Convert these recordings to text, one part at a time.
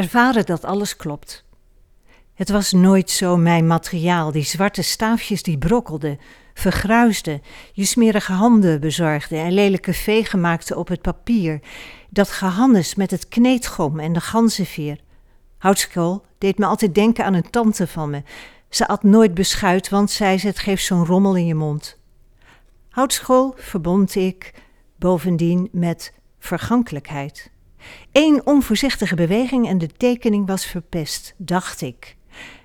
Ervaren dat alles klopt. Het was nooit zo mijn materiaal, die zwarte staafjes die brokkelden, vergruisden, je smerige handen bezorgden en lelijke vegen maakten op het papier, dat gehannes met het kneedgom en de ganzenveer. Houtskool deed me altijd denken aan een tante van me. Ze at nooit beschuit, want zei ze, het geeft zo'n rommel in je mond. Houtschool verbond ik bovendien met vergankelijkheid. Eén onvoorzichtige beweging en de tekening was verpest, dacht ik.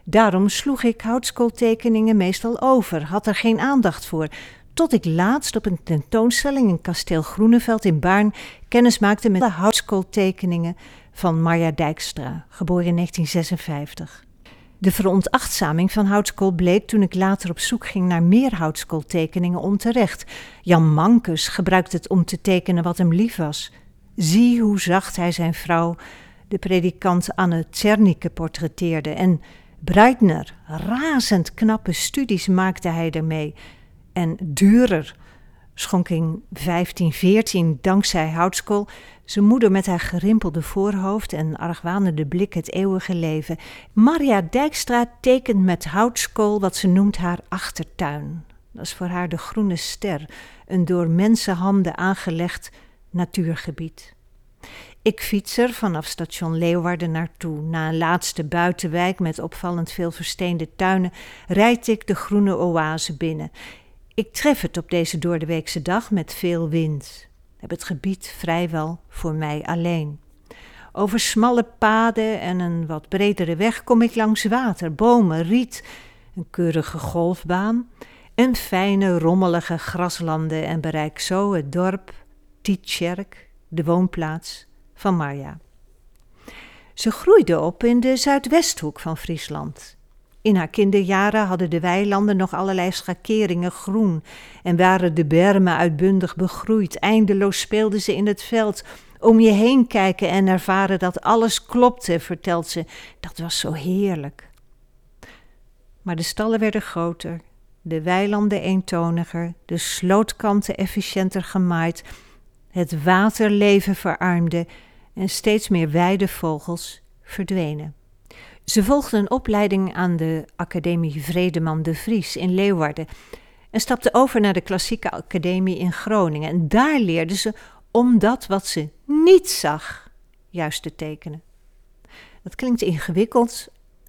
Daarom sloeg ik houtskooltekeningen meestal over, had er geen aandacht voor, tot ik laatst op een tentoonstelling in kasteel Groeneveld in Baarn kennis maakte met de houtskooltekeningen van Marja Dijkstra, geboren in 1956. De veronachtzaming van houtskool bleek toen ik later op zoek ging naar meer houtskooltekeningen onterecht. Jan Mankus gebruikte het om te tekenen wat hem lief was. Zie hoe zacht hij zijn vrouw, de predikant Anne Tsernike, portretteerde. En Breitner, razend knappe studies maakte hij ermee. En Durer schonk in 1514 dankzij Houtskool zijn moeder met haar gerimpelde voorhoofd en argwanende blik het eeuwige leven. Maria Dijkstra tekent met houtskool wat ze noemt haar achtertuin. Dat is voor haar de groene ster, een door mensenhanden aangelegd natuurgebied. Ik fiets er vanaf station Leeuwarden naartoe. Na een laatste buitenwijk met opvallend veel versteende tuinen rijd ik de groene oase binnen. Ik tref het op deze doordeweekse dag met veel wind. Heb het gebied vrijwel voor mij alleen. Over smalle paden en een wat bredere weg kom ik langs water, bomen, riet, een keurige golfbaan en fijne rommelige graslanden en bereik zo het dorp Tietjerk, de woonplaats van Marja. Ze groeide op in de zuidwesthoek van Friesland. In haar kinderjaren hadden de weilanden nog allerlei schakeringen groen en waren de bermen uitbundig begroeid. Eindeloos speelden ze in het veld, om je heen kijken en ervaren dat alles klopte, vertelt ze. Dat was zo heerlijk. Maar de stallen werden groter, de weilanden eentoniger, de slootkanten efficiënter gemaaid, het waterleven verarmde en steeds meer weidevogels verdwenen. Ze volgde een opleiding aan de Academie Vredeman de Vries in Leeuwarden en stapte over naar de Klassieke Academie in Groningen. En daar leerde ze om dat wat ze niet zag juist te tekenen. Dat klinkt ingewikkeld,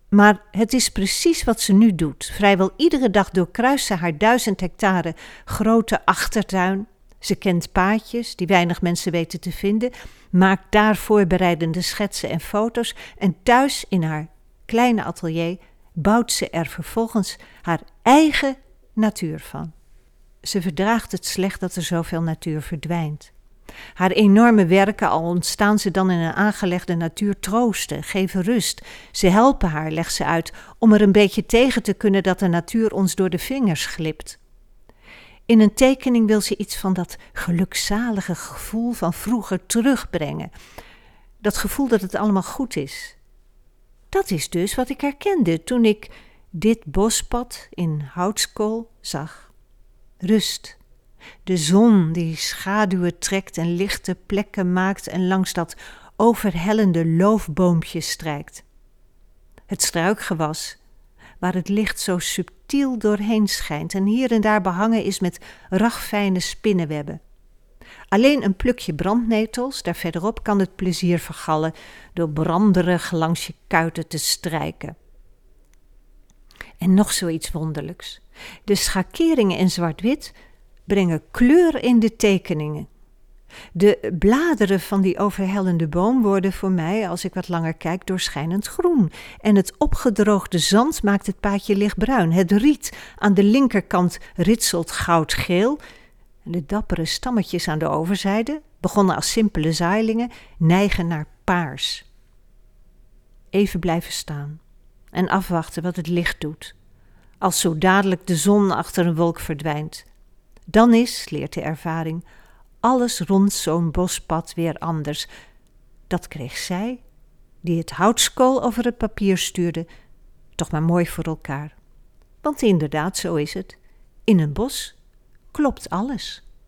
maar het is precies wat ze nu doet. Vrijwel iedere dag doorkruist ze haar duizend hectare grote achtertuin. Ze kent paadjes die weinig mensen weten te vinden, maakt daar voorbereidende schetsen en foto's en thuis in haar kleine atelier bouwt ze er vervolgens haar eigen natuur van. Ze verdraagt het slecht dat er zoveel natuur verdwijnt. Haar enorme werken, al ontstaan ze dan in een aangelegde natuur, troosten, geven rust. Ze helpen haar, legt ze uit, om er een beetje tegen te kunnen dat de natuur ons door de vingers glipt. In een tekening wil ze iets van dat gelukzalige gevoel van vroeger terugbrengen. Dat gevoel dat het allemaal goed is. Dat is dus wat ik herkende toen ik dit bospad in houtskool zag. Rust. De zon die schaduwen trekt en lichte plekken maakt en langs dat overhellende loofboompje strijkt. Het struikgewas, waar het licht zo subtiel doorheen schijnt en hier en daar behangen is met ragfijne spinnenwebben. Alleen een plukje brandnetels, daar verderop kan het plezier vergallen door branderig langs je kuiten te strijken. En nog zoiets wonderlijks. De schakeringen in zwart-wit brengen kleur in de tekeningen. De bladeren van die overhellende boom worden voor mij, als ik wat langer kijk, doorschijnend groen. En het opgedroogde zand maakt het paadje lichtbruin. Het riet aan de linkerkant ritselt goudgeel. En de dappere stammetjes aan de overzijde, begonnen als simpele zaailingen, neigen naar paars. Even blijven staan en afwachten wat het licht doet. Als zo dadelijk de zon achter een wolk verdwijnt. Dan is, leert de ervaring, alles rond zo'n bospad weer anders. Dat kreeg zij, die het houtskool over het papier stuurde, toch maar mooi voor elkaar. Want inderdaad, zo is het. In een bos klopt alles.